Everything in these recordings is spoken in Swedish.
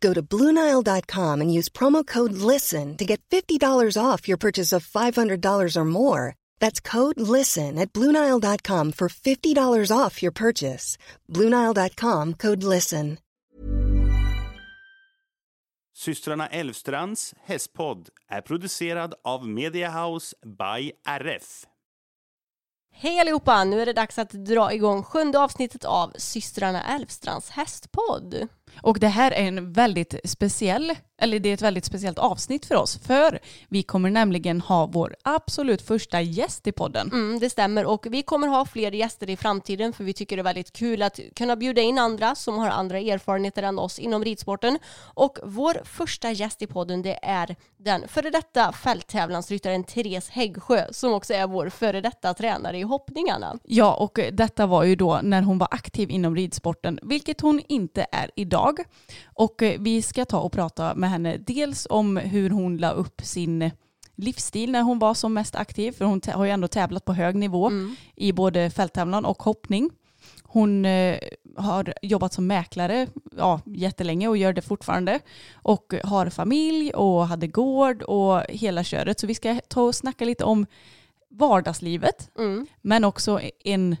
Go to BlueNile.com and use promo code LISTEN to get $50 off your purchase of $500 or more. That's code LISTEN at BlueNile.com for $50 off your purchase. BlueNile.com code LISTEN. Systrarna Elvstrands hästpodd är producerad av Mediahouse by RF. Hej allihopa! Nu är det dags att dra igång sjunde avsnittet av systrarna Elvstrands hästpodd. Och det här är en väldigt speciell, eller det är ett väldigt speciellt avsnitt för oss. För vi kommer nämligen ha vår absolut första gäst i podden. Mm, det stämmer och vi kommer ha fler gäster i framtiden för vi tycker det är väldigt kul att kunna bjuda in andra som har andra erfarenheter än oss inom ridsporten. Och vår första gäst i podden det är den före detta fälttävlansryttaren Therese Häggsjö som också är vår före detta tränare i hoppningarna. Ja, och detta var ju då när hon var aktiv inom ridsporten, vilket hon inte är idag. Och eh, vi ska ta och prata med henne dels om hur hon la upp sin livsstil när hon var som mest aktiv, för hon har ju ändå tävlat på hög nivå Mm. i både fälttävlan och hoppning. Hon eh, har jobbat som mäklare ja, jättelänge och gör det fortfarande. Och har familj och hade gård och hela köret. Så vi ska ta och snacka lite om vardagslivet. Mm. Men också en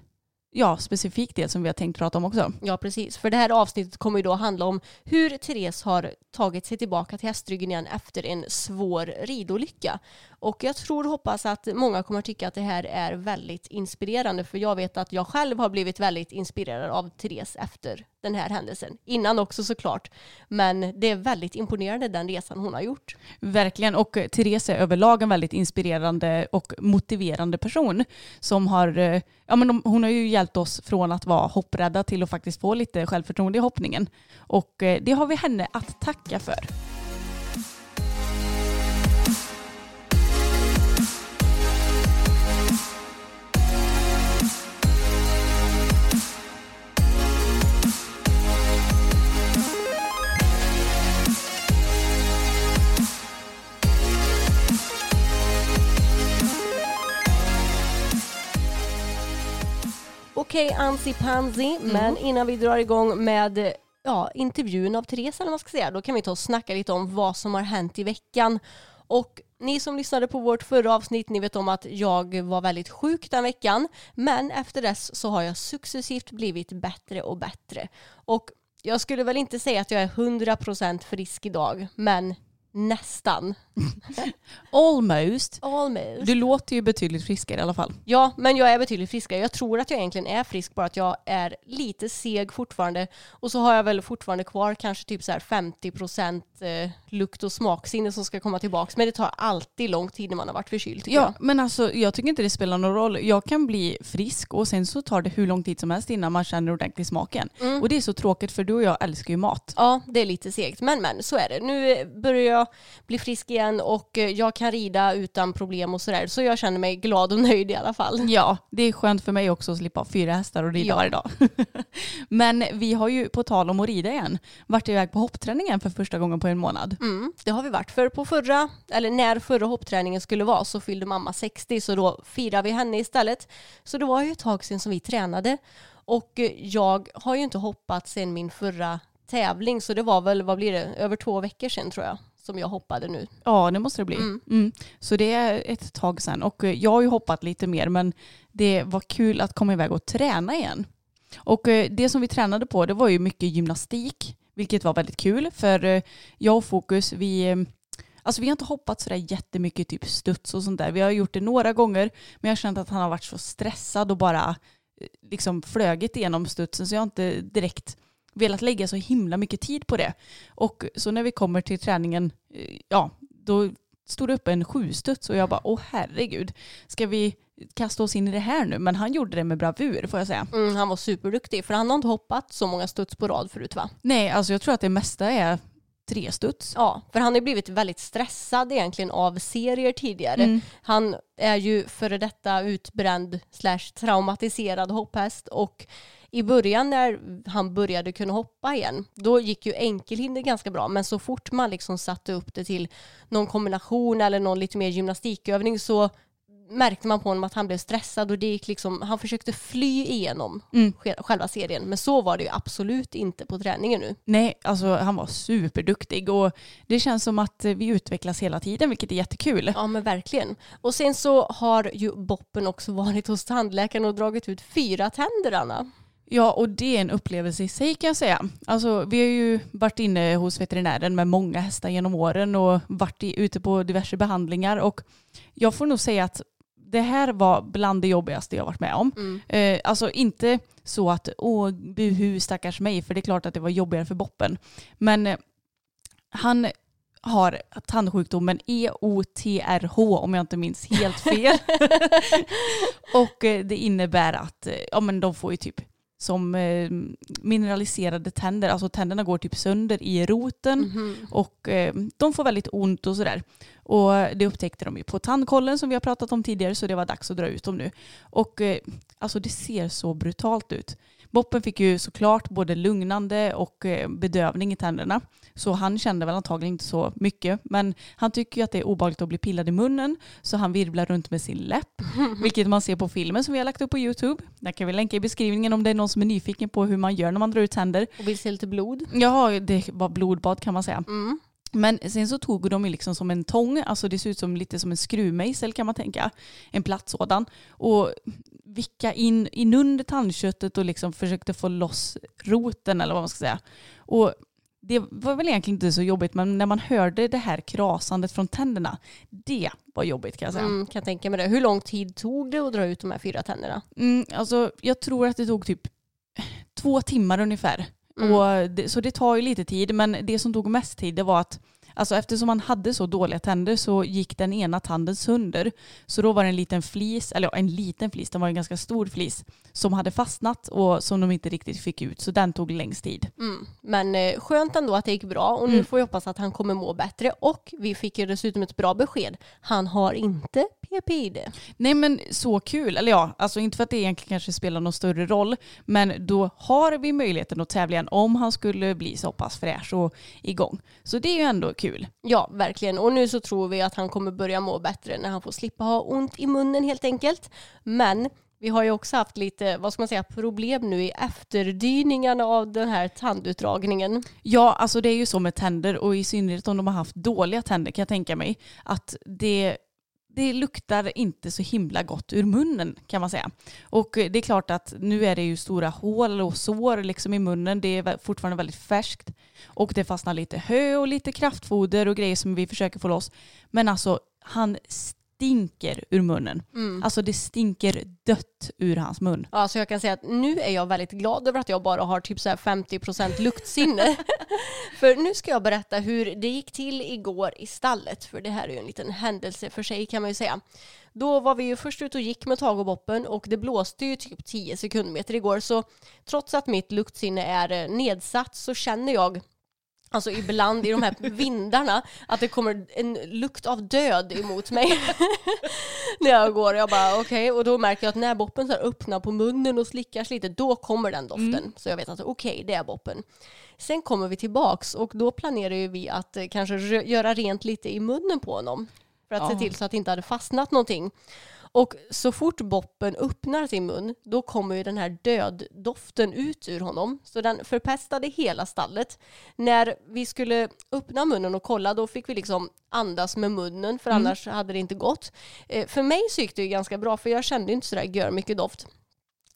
ja, specifikt det som vi har tänkt prata om också. Ja, precis. För det här avsnittet kommer ju då handla om hur Therese har tagit sig tillbaka till hästryggen igen efter en svår ridolycka. Och jag tror och hoppas att många kommer tycka att det här är väldigt inspirerande för jag vet att jag själv har blivit väldigt inspirerad av Therese efter den här händelsen. Innan också såklart. Men det är väldigt imponerande den resan hon har gjort. Verkligen, och Therese är överlag en väldigt inspirerande och motiverande person som har, eh, ja men hon har ju hjälpt oss från att vara hopprädda till att faktiskt få lite självförtroende i hoppningen. Och eh, det har vi henne att tacka för. Okej, Ansi Pansi, men innan vi drar igång med ja, intervjun av Therese, eller vad man ska säga, då kan vi ta och snacka lite om vad som har hänt i veckan. Och ni som lyssnade på vårt förra avsnitt, ni vet om att jag var väldigt sjuk den veckan, men efter dess så har jag successivt blivit bättre och bättre. Och jag skulle väl inte säga att jag är 100% frisk idag, men nästan. Almost. Almost. Du låter ju betydligt friskare i alla fall. Ja, men jag är betydligt friskare. Jag tror att jag egentligen är frisk, bara att jag är lite seg fortfarande. Och så har jag väl fortfarande kvar kanske typ så här 50% eh, lukt och smaksinne som ska komma tillbaka. Men det tar alltid lång tid när man har varit förkyld Ja, jag. men alltså jag tycker inte det spelar någon roll. Jag kan bli frisk och sen så tar det hur lång tid som helst innan man känner ordentligt smaken. Mm. Och det är så tråkigt för du och jag älskar ju mat. Ja, det är lite segt. Men men, så är det. Nu börjar jag bli frisk igen och eh, jag kan rida utan problem och sådär. Så jag känner mig glad och nöjd i alla fall. Ja, det är skönt för mig också att slippa ha fyra hästar och rida Ja. varje dag. Men vi har ju på tal om att rida igen varit iväg på hoppträningen för första gången på en månad. Mm, det har vi varit. För på förra, eller när förra hoppträningen skulle vara så fyllde mamma 60 så då firar vi henne istället. Så det var ju ett tag sedan som vi tränade. Och eh, jag har ju inte hoppat sedan min förra tävling så det var väl, vad blir det, över två veckor sedan tror jag som jag hoppade nu. Ja, det måste det bli. Mm. Mm. Så det är ett tag sedan. Och eh, jag har ju hoppat lite mer men det var kul att komma iväg och träna igen. Och eh, det som vi tränade på det var ju mycket gymnastik, vilket var väldigt kul. För eh, jag och Fokus, vi, Alltså vi har inte hoppat sådär jättemycket typ studs och sånt där. Vi har gjort det några gånger men jag har känt att han har varit så stressad och bara liksom flögit igenom studsen så jag har inte direkt velat lägga så himla mycket tid på det. Och så när vi kommer till träningen, eh, ja, då stod det upp en sjustuds och jag bara, åh herregud, ska vi kasta oss in i det här nu? Men han gjorde det med bravur får jag säga. Mm, han var superduktig för han har inte hoppat så många studs på rad förut va? Nej, alltså jag tror att det mesta är tre studs. Ja, för han har blivit väldigt stressad egentligen av serier tidigare. Mm. Han är ju före detta utbränd slash traumatiserad hopphäst och i början när han började kunna hoppa igen, då gick ju enkelhinder ganska bra. Men så fort man liksom satte upp det till någon kombination eller någon lite mer gymnastikövning så märkte man på honom att han blev stressad och det gick liksom, han försökte fly igenom Mm. sj- själva serien. Men så var det ju absolut inte på träningen nu. Nej, alltså han var superduktig och det känns som att eh, vi utvecklas hela tiden vilket är jättekul. Ja men verkligen. Och sen så har ju Boppen också varit hos tandläkaren och dragit ut fyra tänder Anna. Ja, och det är en upplevelse i sig kan jag säga. Alltså, vi har ju varit inne hos veterinären med många hästar genom åren och varit i, ute på diverse behandlingar och jag får nog säga att det här var bland det jobbigaste jag varit med om. Mm. Eh, alltså inte så att åh buhu stackars mig för det är klart att det var jobbigare för Boppen. Men eh, han har tandsjukdomen EOTRH om jag inte minns helt fel. och eh, det innebär att eh, ja, men de får ju typ som eh, mineraliserade tänder, alltså tänderna går typ sönder i roten Mhm. och eh, de får väldigt ont och sådär. Och det upptäckte de ju på tandkollen som vi har pratat om tidigare så det var dags att dra ut dem nu. Och eh, alltså det ser så brutalt ut. Boppen fick ju såklart både lugnande och eh, bedövning i tänderna. Så han kände väl antagligen inte så mycket. Men han tycker ju att det är obehagligt att bli pillad i munnen. Så han virvlar runt med sin läpp. Vilket man ser på filmen som vi har lagt upp på YouTube. Där kan vi länka i beskrivningen om det är någon som är nyfiken på hur man gör när man drar ut tänder. Och vill se lite blod. Ja, det var blodbad kan man säga. Mm. Men sen så tog de ju liksom som en tång, alltså det ser ut som lite som en skruvmejsel kan man tänka. En platt sådan. Och vicka in, in under tandköttet och liksom försökte få loss roten eller vad man ska säga. Och det var väl egentligen inte så jobbigt men när man hörde det här krasandet från tänderna, det var jobbigt kan jag säga. Mm, kan jag tänka mig det. Hur lång tid tog det att dra ut de här fyra tänderna? Mm, alltså, jag tror att det tog typ två timmar ungefär. Mm. Och det, så det tar ju lite tid, men det som tog mest tid det var att Alltså eftersom han hade så dåliga tänder så gick den ena tanden sönder. Så då var det en liten flis, eller ja, en liten flis, den var en ganska stor flis, som hade fastnat och som de inte riktigt fick ut. Så den tog längst tid. Mm. Men eh, skönt ändå att det gick bra och nu Mm. får vi hoppas att han kommer må bättre. Och vi fick ju dessutom ett bra besked. Han har inte PPID. Nej men så kul, eller ja, alltså inte för att det egentligen kanske spelar någon större roll, men då har vi möjligheten att tävla igen om han skulle bli så pass fräsch och igång. Så det är ju ändå kul. Ja, verkligen. Och nu så tror vi att han kommer börja må bättre när han får slippa ha ont i munnen helt enkelt. Men vi har ju också haft lite, vad ska man säga, problem nu i efterdyningarna av den här tandutdragningen. Ja, alltså det är ju så med tänder och i synnerhet om de har haft dåliga tänder kan jag tänka mig att det det luktar inte så himla gott ur munnen kan man säga. Och det är klart att nu är det ju stora hål och sår liksom i munnen. Det är fortfarande väldigt färskt. Och det fastnar lite hö och lite kraftfoder och grejer som vi försöker få loss. Men alltså han stinker ur munnen. Mm. Alltså det stinker dött ur hans mun. Ja, så jag kan säga att nu är jag väldigt glad över att jag bara har typ så här 50% luktsinne. för nu ska jag berätta hur det gick till igår i stallet. För det här är ju en liten händelse för sig kan man ju säga. Då var vi ju först ut och gick med Tag och Boppen och det blåste ju typ 10 sekundmeter igår. Så trots att mitt luktsinne är eh, nedsatt så känner jag Alltså ibland i de här vindarna att det kommer en lukt av död emot mig. när jag går jag bara okej och då märker jag att när boppen så här öppnar på munnen och slickar sig lite då kommer den doften. Så jag vet att okej det är boppen. Sen kommer vi tillbaks och då planerar ju vi att eh, kanske göra rent lite i munnen på honom. För att se Ja. till så att det inte hade fastnat någonting. Och så fort boppen öppnar sin mun, då kommer ju den här döddoften ut ur honom. Så den förpestade hela stallet. När vi skulle öppna munnen och kolla, då fick vi liksom andas med munnen, för annars hade det inte gått. Eh, för mig så gick det ju ganska bra, för jag kände inte sådär gör mycket doft.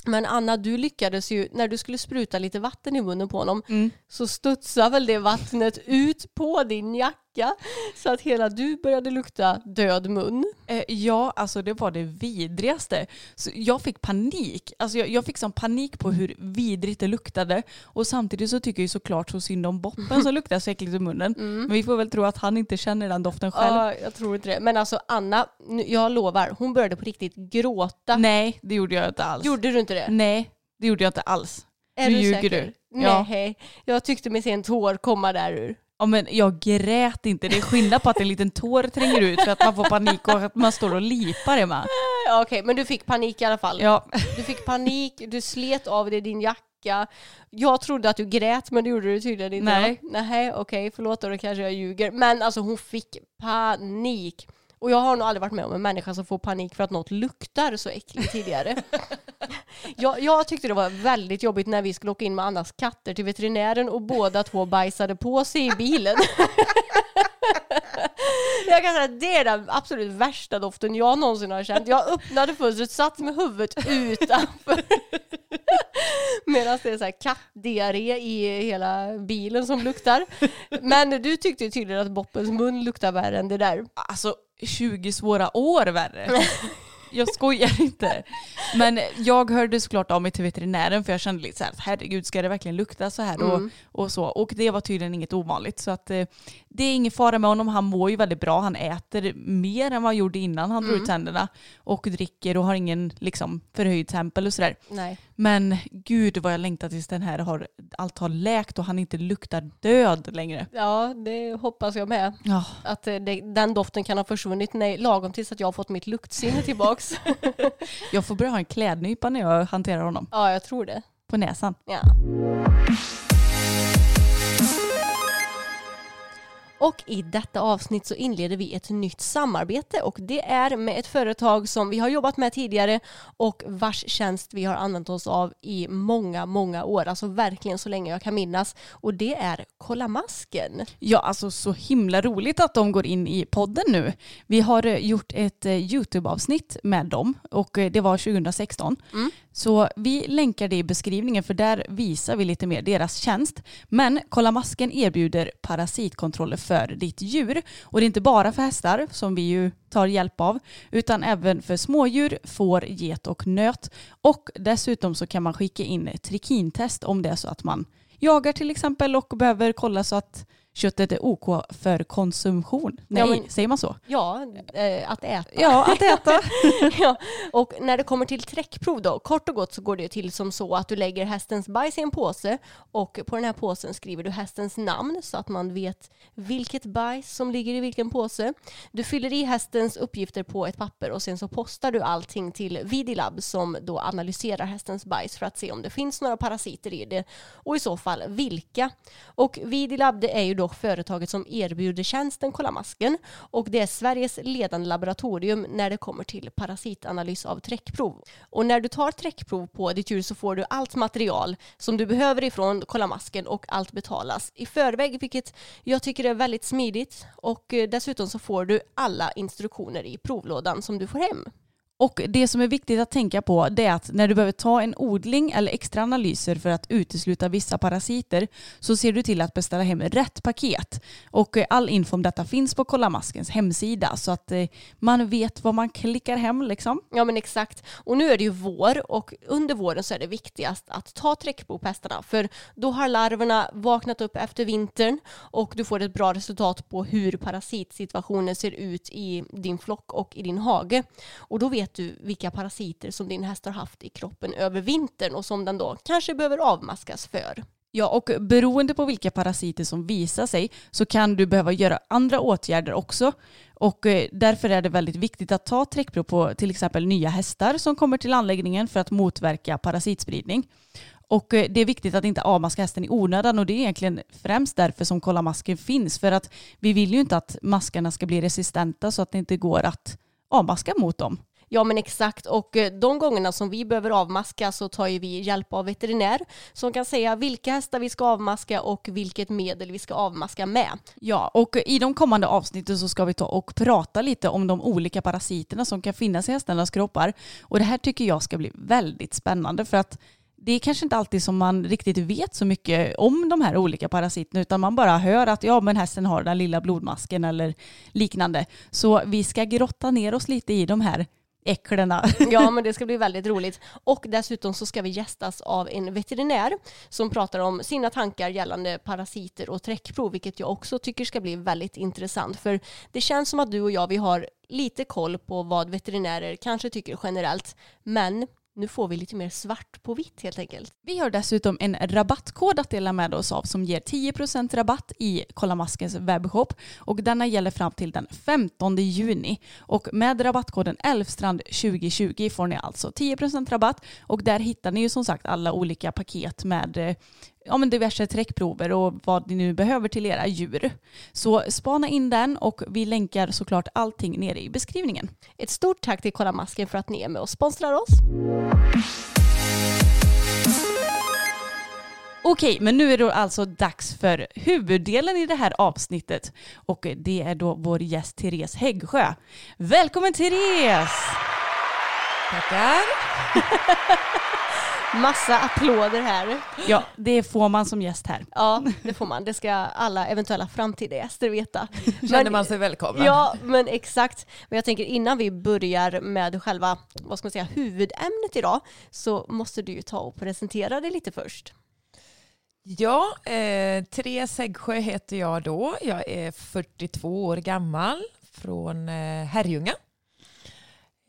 Men Anna, du lyckades ju, när du skulle spruta lite vatten i munnen på honom, Mm. så studsade väl det vattnet ut på din jacka jacka så att hela du började lukta död mun. Eh, ja, alltså det var det vidrigaste. Så jag fick panik. Alltså jag, jag fick sån panik på hur vidrigt det luktade. Och samtidigt så tycker jag såklart så synd om Boppen som luktar så äckligt i munnen. Men vi får väl tro att han inte känner den doften själv. Ja, jag tror inte det. Men alltså Anna, jag lovar, hon började på riktigt gråta. Nej, det gjorde jag inte alls. Gjorde du inte det? Nej, det gjorde jag inte alls. Är nu du ljuger säker? du. Ja. Nej, jag tyckte mig se en tår komma där ur. Ja, men jag grät inte. Det är skillnad på att en liten tår tränger ut för att man får panik och att man står och lipar Emma. Ja, Okej, men du fick panik i alla fall. Ja, Du fick panik, du slet av dig din jacka. Jag trodde att du grät men det gjorde du tydligen inte. Nej. Nej, okej, förlåt då kanske jag ljuger. Men alltså hon fick panik. Och jag har nog aldrig varit med om en människa som får panik för att något luktar så äckligt tidigare. jag, jag tyckte det var väldigt jobbigt när vi skulle åka in med Annas katter till veterinären och båda två bajsade på sig i bilen. Jag kan säga att det är den absolut värsta doften jag någonsin har känt. Jag öppnade fönstret, satt med huvudet utanför. Medan det är så här kattdiarré i hela bilen som luktar. Men du tyckte tydligen att Boppens mun luktar värre än det där. alltså 20 svåra år värre. Jag skojar inte. Men jag hörde såklart av mig till veterinären för jag kände lite så här, herregud ska det verkligen lukta så här och, och så. Och det var tydligen inget ovanligt. Så att eh, det är ingen fara med honom. Han mår ju väldigt bra. Han äter mer än vad han gjorde innan han drog ut tänderna. Och dricker och har ingen liksom, förhöjd tempel och sådär. Men gud vad jag längtar tills den här har, allt har läkt och han inte luktar död längre. Ja, det hoppas jag med. Ja, Att eh, det, den doften kan ha försvunnit nej, lagom tills att jag har fått mitt luktsinne tillbaks. jag får börja ha en klädnypa när jag hanterar honom. ja, jag tror det. På näsan. Ja. Och i detta avsnitt så inleder vi ett nytt samarbete och det är med ett företag som vi har jobbat med tidigare och vars tjänst vi har använt oss av i många, många år. Alltså verkligen så länge jag kan minnas. Och det är Kolla Masken. Ja, alltså så himla roligt att de går in i podden nu. Vi har eh, gjort ett eh, YouTube-avsnitt med dem och eh, det var 2016. Så vi länkar det i beskrivningen för där visar vi lite mer deras tjänst. Men Kolla Masken erbjuder parasitkontroller för ditt djur. Och det är inte bara för hästar som vi ju tar hjälp av utan även för smådjur, får, get och nöt. Och dessutom så kan man skicka in trikintest om det är så att man jagar till exempel och behöver kolla så att köttet är OK för konsumtion. Nej, Ja, men- säger man så? Ja, eh, att äta. Ja, att äta. ja, och när det kommer till träckprov då, kort och gott så går det till som så att du lägger hästens bajs i en påse och på den här påsen skriver du hästens namn så att man vet vilket bajs som ligger i vilken påse. Du fyller i hästens uppgifter på ett papper och sen så postar du allting till Vidilab som då analyserar hästens bajs för att se om det finns några parasiter i det och i så fall vilka. Och Vidilab det är ju då företaget som erbjuder tjänsten Kolla masken och det är Sveriges ledande laboratorium när det kommer till parasitanalys av träckprov. Och när du tar träckprov på ditt djur så får du allt material som du behöver ifrån Kolla masken och allt betalas i förväg vilket jag tycker är väldigt smidigt och eh, dessutom så får du alla instruktioner i provlådan som du får hem. Och det som är viktigt att tänka på det är att när du behöver ta en odling eller extra analyser för att utesluta vissa parasiter så ser du till att beställa hem rätt paket. Och eh, all info om detta finns på Kolla Maskens hemsida så att eh, man vet vad man klickar hem liksom. Ja men exakt. Och nu är det ju vår och under våren så är det viktigast att ta träckbopestarna för då har larverna vaknat upp efter vintern och du får ett bra resultat på hur parasitsituationen ser ut i din flock och i din hage. Och då vet du vilka parasiter som din häst har haft i kroppen över vintern och som den då kanske behöver avmaskas för. Ja, och beroende på vilka parasiter som visar sig så kan du behöva göra andra åtgärder också. Och eh, därför är det väldigt viktigt att ta träckprov på till exempel nya hästar som kommer till anläggningen för att motverka parasitspridning. Och eh, det är viktigt att inte avmaska hästen i onödan och det är egentligen främst därför som Kolla masken finns. För att vi vill ju inte att maskarna ska bli resistenta så att det inte går att avmaska mot dem. Ja men exakt och eh, de gångerna som vi behöver avmaska så tar ju vi hjälp av veterinär som kan säga vilka hästar vi ska avmaska och vilket medel vi ska avmaska med. Ja, och i de kommande avsnitten så ska vi ta och prata lite om de olika parasiterna som kan finnas i hästarnas kroppar. Och det här tycker jag ska bli väldigt spännande för att det är kanske inte alltid som man riktigt vet så mycket om de här olika parasiterna utan man bara hör att ja men hästen har den lilla blodmasken eller liknande. Så vi ska grotta ner oss lite i de här äcklena. Ja, men det ska bli väldigt roligt. Och dessutom så ska vi gästas av en veterinär som pratar om sina tankar gällande parasiter och träckprov, vilket jag också tycker ska bli väldigt intressant. För det känns som att du och jag, vi har lite koll på vad veterinärer kanske tycker generellt, men nu får vi lite mer svart på vitt helt enkelt. Vi har dessutom en rabattkod att dela med oss av som ger 10% rabatt i Kolla Maskens webbshop och denna gäller fram till den 15 juni. Och med rabattkoden Elfstrand2020 får ni alltså 10% rabatt och där hittar ni ju som sagt alla olika paket med eh, ja, men diverse träckprover och vad ni nu behöver till era djur. Så spana in den och vi länkar såklart allting nere i beskrivningen. Ett stort tack till Kolla Masken för att ni är med och sponsrar oss. Okej, men nu är det alltså dags för huvuddelen i det här avsnittet och det är då vår gäst Therese Häggsjö. Välkommen Therese! Tackar. Massa applåder här. Ja, det får man som gäst här. Ja, det får man. Det ska alla eventuella framtida gäster veta. Känner man sig välkommen? Ja, men exakt. Men jag tänker innan vi börjar med själva, vad ska man säga, huvudämnet idag så måste du ju ta och presentera dig lite först. Ja, eh, Therese Häggsjö heter jag då. Jag är 42 år gammal från eh, Herrljunga.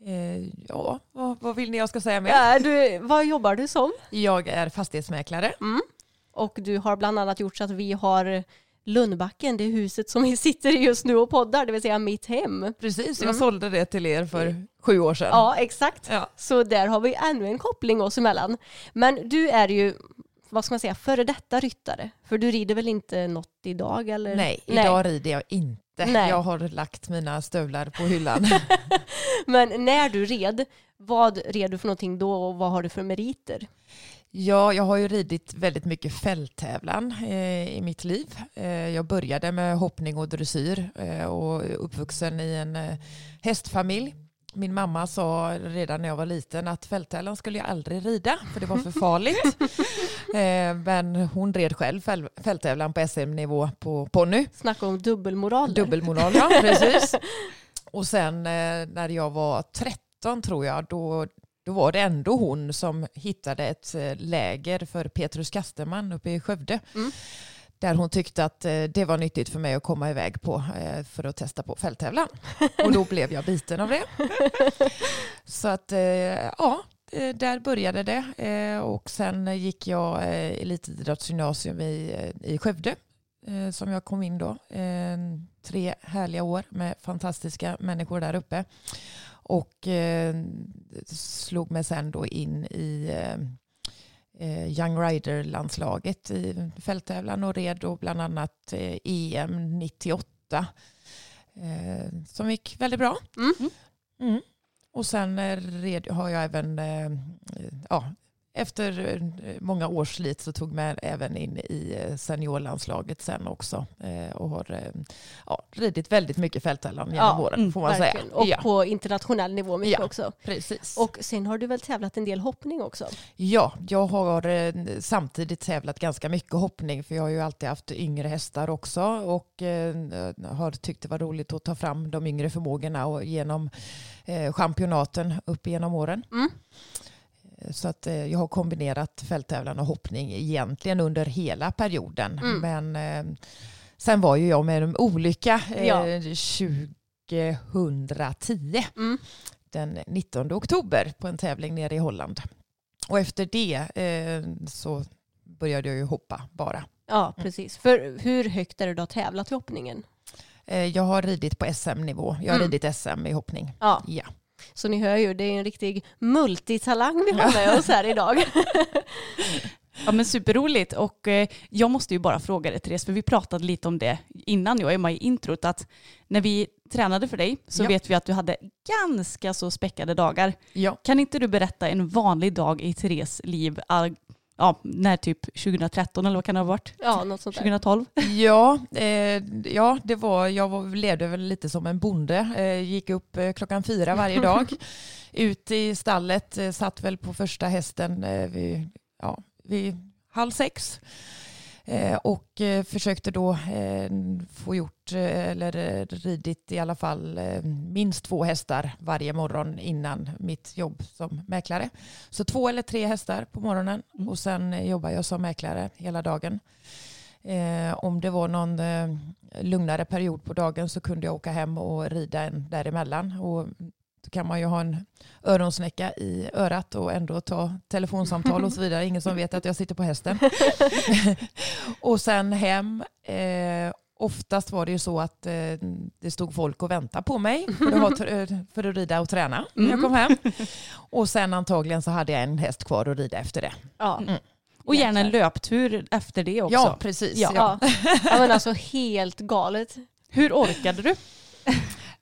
Eh, ja, vad, vad vill ni jag ska säga mer? Ja, du, vad jobbar du som? Jag är fastighetsmäklare. Mm. Och du har bland annat gjort så att vi har Lundbacken, det huset som vi sitter i just nu och poddar, det vill säga mitt hem. Precis, jag Mm. sålde det till er för sju år sedan. Ja, exakt. Ja. Så där har vi ännu en koppling oss emellan. Men du är ju, vad ska man säga, före detta ryttare. För du rider väl inte något idag? Eller? Nej, idag rider jag inte. Nej. Jag har lagt mina stövlar på hyllan. Men när du red, vad red du för någonting då och vad har du för meriter? Ja, jag har ju ridit väldigt mycket fälttävlan eh, i mitt liv. Eh, jag började med hoppning och dressyr eh, och är uppvuxen i en eh, hästfamilj. Min mamma sa redan när jag var liten att fälttävlan skulle jag aldrig rida för det var för farligt. eh, men hon red själv fäl- fälttävlan på SM-nivå på ponny. Snacka om dubbelmoral. Dubbelmoral, ja precis. Och sen eh, när jag var 13 tror jag, då, då var det ändå hon som hittade ett eh, läger för Petrus Kasterman uppe i Skövde. Mm. Där hon tyckte att eh, det var nyttigt för mig att komma iväg på eh, för att testa på fälttävlan. Och då blev jag biten av det. Så att eh, ja, där började det. Och sen gick jag elitidrottsgymnasium i, i Skövde som jag kom in då. Tre härliga år med fantastiska människor där uppe. Och slog mig sen då in i Young Rider-landslaget i fälttävlan och red då bland annat eh, EM 98 eh, som gick väldigt bra. Mm. Mm. Och sen eh, red, har jag även, eh, ja, efter eh, många års slit så tog mig även in i eh, seniorlandslaget sen också eh, och har ja, ridit väldigt mycket fälttävlan genom Ja, åren mm, får man Verkligen. säga. Och Ja, på internationell nivå mycket Ja. också. precis. Och sen har du väl tävlat en del hoppning också? Ja, jag har samtidigt tävlat ganska mycket hoppning för jag har ju alltid haft yngre hästar också och har tyckt det var roligt att ta fram de yngre förmågorna och genom championaten upp genom åren. Mm. Så att eh, jag har kombinerat fälttävlan och hoppning egentligen under hela perioden. Mm. Men eh, sen var ju jag med en olycka eh, Ja. 2010 Mm. den 19 oktober på en tävling nere i Holland. Och efter det så började jag ju hoppa bara. Ja, precis. För hur högt är det du har tävlat i hoppningen? Jag har ridit på SM-nivå. Jag har Mm. ridit SM i hoppning. Ja, Ja. Så ni hör ju, det är en riktig multitalang vi har med oss här idag. Ja men superroligt och eh, jag måste ju bara fråga dig Therese, för vi pratade lite om det innan jag är med i introt, att när vi tränade för dig så Ja. vet vi att du hade ganska så späckade dagar. ja. Kan inte du berätta en vanlig dag i Therese liv, ja, när typ 2013 eller vad kan det ha varit? Ja, något sånt där. 2012? Ja, eh, ja, det var, jag var, levde väl lite som en bonde. Eh, gick upp eh, klockan fyra varje dag. Ut i stallet, eh, satt väl på första hästen eh, vid ja, vid halv sex. Eh, och eh, försökte då eh, få gjort eller ridit i alla fall minst två hästar varje morgon innan mitt jobb som mäklare. Så två eller tre hästar på morgonen Mm. och sen jobbar jag som mäklare hela dagen. Om det var någon lugnare period på dagen så kunde jag åka hem och rida en däremellan. Och då kan man ju ha en öronsnäcka i örat och ändå ta telefonsamtal och så vidare. Ingen som vet att jag sitter på hästen. och sen hem. Eh, oftast var det ju så att eh, det stod folk och väntade på mig för att, eh, för att rida och träna när jag kom hem. Och sen antagligen så hade jag en häst kvar att rida efter det. Ja. Mm. Och gärna en löptur efter det också. Ja, precis. Ja. Ja. Ja. ja men alltså helt galet. Hur orkade du?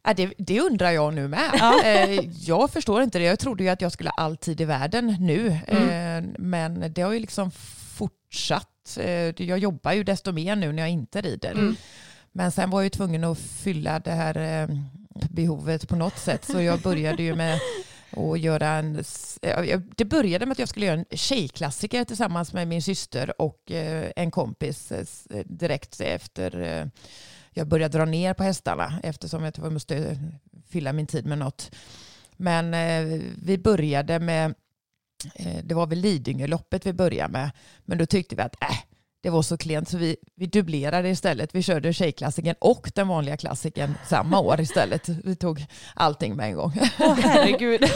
Ja, det, det undrar jag nu med. Ja. Eh, jag förstår inte det. Jag trodde ju att jag skulle ha all tid i världen nu. Mm. Eh, men det har ju liksom fortsatt. Eh, jag jobbar ju desto mer nu när jag inte rider. Mm. Men sen var jag ju tvungen att fylla det här eh, behovet på något sätt. Så jag började ju med att göra en... Det började med att jag skulle göra en tjejklassiker tillsammans med min syster och en kompis direkt efter jag började dra ner på hästarna eftersom jag måste fylla min tid med något. Men eh, vi började med, eh, det var väl Lidingöloppet vi började med, men då tyckte vi att äh, det var så klent så vi, vi dubblerade istället. Vi körde tjejklassiken och den vanliga klassiken samma år istället. Vi tog allting med en gång. Åh herregud.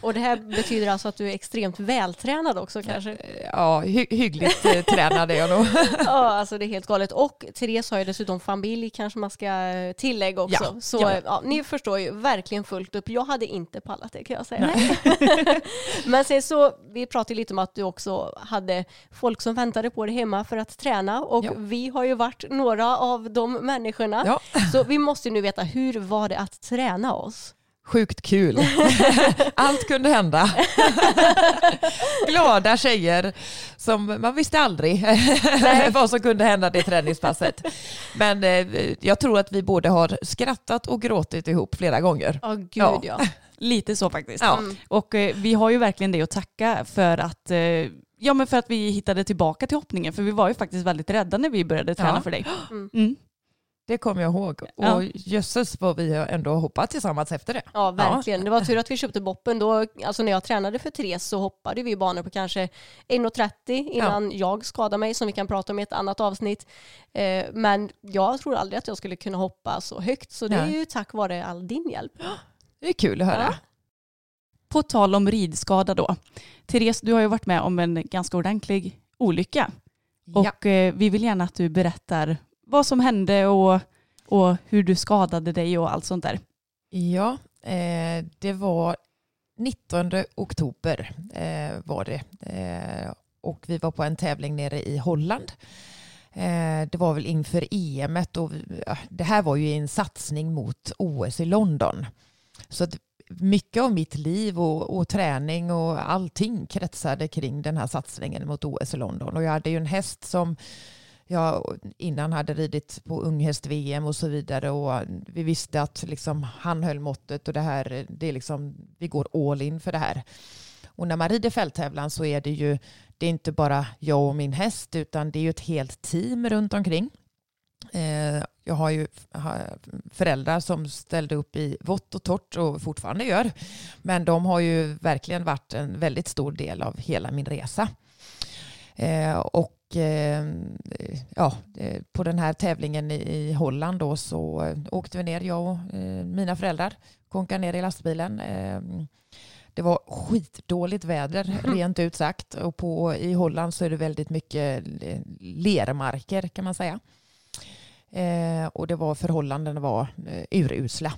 Och det här betyder alltså att du är extremt vältränad också kanske? Ja, hy hyggligt eh, tränad är jag nog. Ja, alltså det är helt galet. Och Therese har ju dessutom familj kanske man ska tillägga också. Ja, Så ja. ja. ni förstår ju verkligen fullt upp. Jag hade inte pallat det kan jag säga. Men sen så, vi pratade lite om att du också hade folk som väntade på dig hemma för att träna och Ja. vi har ju varit några av de människorna. Ja. Så vi måste ju nu veta, hur var det att träna oss? Sjukt kul. Allt kunde hända. Glada tjejer som man visste aldrig vad som kunde hända det träningspasset. Men eh, jag tror att vi både har skrattat och gråtit ihop flera gånger. Ja, gud Ja. ja. Lite så faktiskt. Ja. Mm. Och eh, vi har ju verkligen det att tacka för att, eh, ja, men för att vi hittade tillbaka till hoppningen. För vi var ju faktiskt väldigt rädda när vi började träna Ja. för dig. Mm. Mm. Det kommer jag ihåg. Ja. Och jösses vad vi ändå hoppat tillsammans efter det. Ja, verkligen. Det var tur att vi köpte boppen. Då, alltså när jag tränade för Therese så hoppade vi banor på kanske 1,30 innan jag skadade mig, som vi kan prata om i ett annat avsnitt. Eh, men jag tror aldrig att jag skulle kunna hoppa så högt, så det är ju tack vare all din hjälp. Det är kul att höra. På tal om ridskada då. Therese, du har ju varit med om en ganska ordentlig olycka. Ja. Och eh, vi vill gärna att du berättar vad som hände och, och hur du skadade dig och allt sånt där. Ja, eh, det var 19 oktober eh, var det. Eh, och vi var på en tävling nere i Holland. Eh, det var väl inför EM och det här var ju en satsning mot OS i London. Så att mycket av mitt liv och, och träning och allting kretsade kring den här satsningen mot OS i London. Och jag hade ju en häst som jag innan hade ridit på unghäst-VM och så vidare och vi visste att liksom han höll måttet och det här, det är liksom, vi går all in för det här. Och när man rider fälttävlan så är det ju, det är inte bara jag och min häst utan det är ju ett helt team runt omkring. Eh, jag har ju föräldrar som ställde upp i vått och torrt och fortfarande gör. Men de har ju verkligen varit en väldigt stor del av hela min resa. Eh, och eh, ja, på den här tävlingen i, Holland då så åkte vi ner, jag och mina föräldrar, konkade ner i lastbilen. Det var skitdåligt väder, rent ut sagt. Och på, i Holland så är det väldigt mycket lermarker kan man säga. Eh, och det var förhållandena var eh, urusla.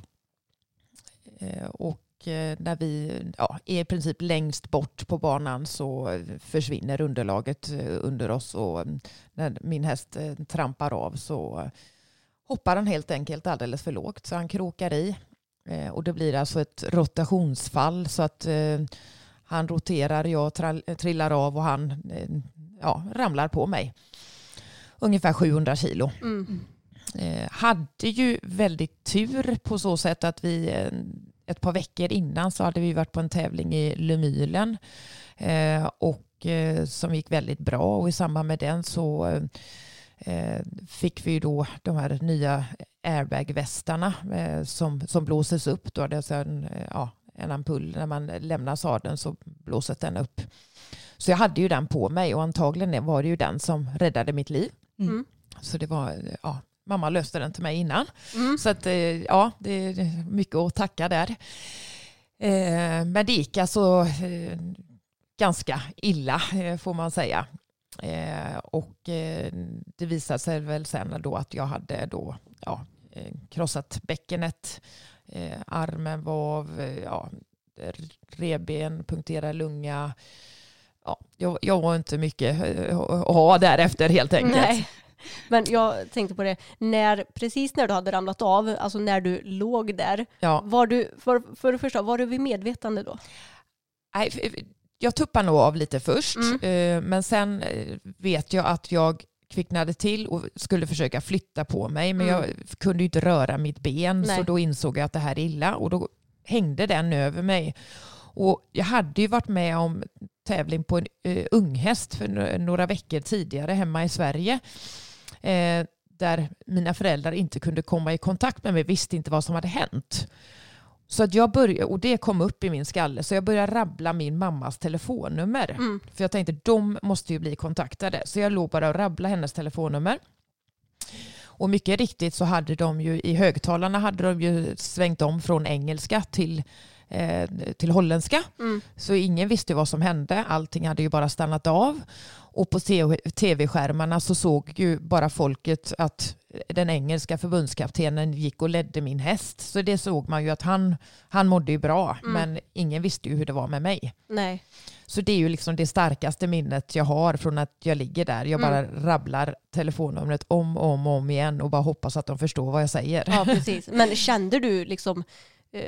Eh, och eh, när vi ja, är i princip längst bort på banan så försvinner underlaget eh, under oss och mm, när min häst eh, trampar av så hoppar han helt enkelt alldeles för lågt så han krokar i Eh, och det blir alltså ett rotationsfall så att eh, han roterar, jag trillar av och han eh, ja, ramlar på mig. Ungefär 700 kilo. Mm. Eh, hade ju väldigt tur på så sätt att vi, eh, ett par veckor innan så hade vi varit på en tävling i Lumylen eh, och som gick väldigt bra och i samband med den så fick vi då de här nya airbagvästarna som, som blåses upp. Då. Det är alltså en, ja, en ampull när man lämnar sadeln så blåses den upp. Så jag hade ju den på mig och antagligen var det ju den som räddade mitt liv. Mm. Så det var, ja, mamma löste den till mig innan. Mm. Så att, eh, ja, det är mycket att tacka där. Eh, Men det gick alltså eh, ganska illa får man säga. Och det visade sig väl sen då att jag hade då, ja, krossat bäckenet, armen var av, ja, reben, punkterad lunga. Ja, jag, jag var inte mycket att ha därefter helt enkelt. Nej. Men jag tänkte på det, när, precis när du hade ramlat av, alltså när du låg där, Ja. var du, för, för det första, var du vid medvetande då? Nej, jag tuppade nog av lite först, Mm. eh, men sen eh, vet jag att jag kvicknade till och skulle försöka flytta på mig, men Mm. jag kunde inte röra mitt ben, så Nej. då insåg jag att det här är illa och då hängde den över mig. Och jag hade ju varit med om tävling på en uh, unghäst för några veckor tidigare hemma i Sverige. Eh, där mina föräldrar inte kunde komma i kontakt med mig, visste inte vad som hade hänt. Så att jag började, och det kom upp i min skalle, så jag började rabbla min mammas telefonnummer. Mm. För jag tänkte, de måste ju bli kontaktade. Så jag låg bara och rabblade hennes telefonnummer. Och mycket riktigt så hade de ju i högtalarna hade de ju svängt om från engelska till, till holländska. Mm. Så ingen visste vad som hände. Allting hade ju bara stannat av. Och på tv-skärmarna så såg ju bara folket att den engelska förbundskaptenen gick och ledde min häst. Så det såg man ju att han, han mådde ju bra. Mm. Men ingen visste ju hur det var med mig. Nej. Så det är ju liksom det starkaste minnet jag har från att jag ligger där. Jag bara rabblar telefonnumret om och om, och om igen och bara hoppas att de förstår vad jag säger. Ja, precis. Men kände du liksom eh,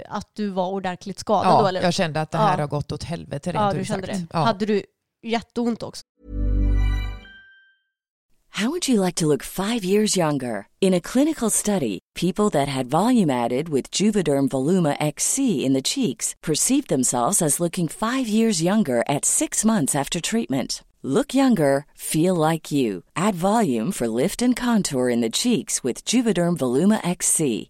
att du var ordentligt skadad då? Ja, Eller? jag kände att det här Ja. har gått åt helvete rent ja, du kände sagt. det. Ja. Hade du jätteont också? How would you like to look five years younger? In a clinical study, people that had volume added with Juvederm Voluma XC in the cheeks perceived themselves as looking five years younger at six months after treatment. Look younger, feel like you. Add volume for lift and contour in the cheeks with Juvederm Voluma XC.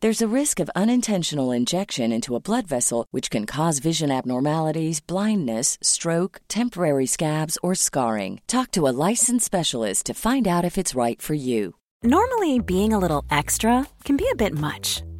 There's a risk of unintentional injection into a blood vessel, which can cause vision abnormalities, blindness, stroke, temporary scabs, or scarring. Talk to a licensed specialist to find out if it's right for you. Normally, being a little extra can be a bit much,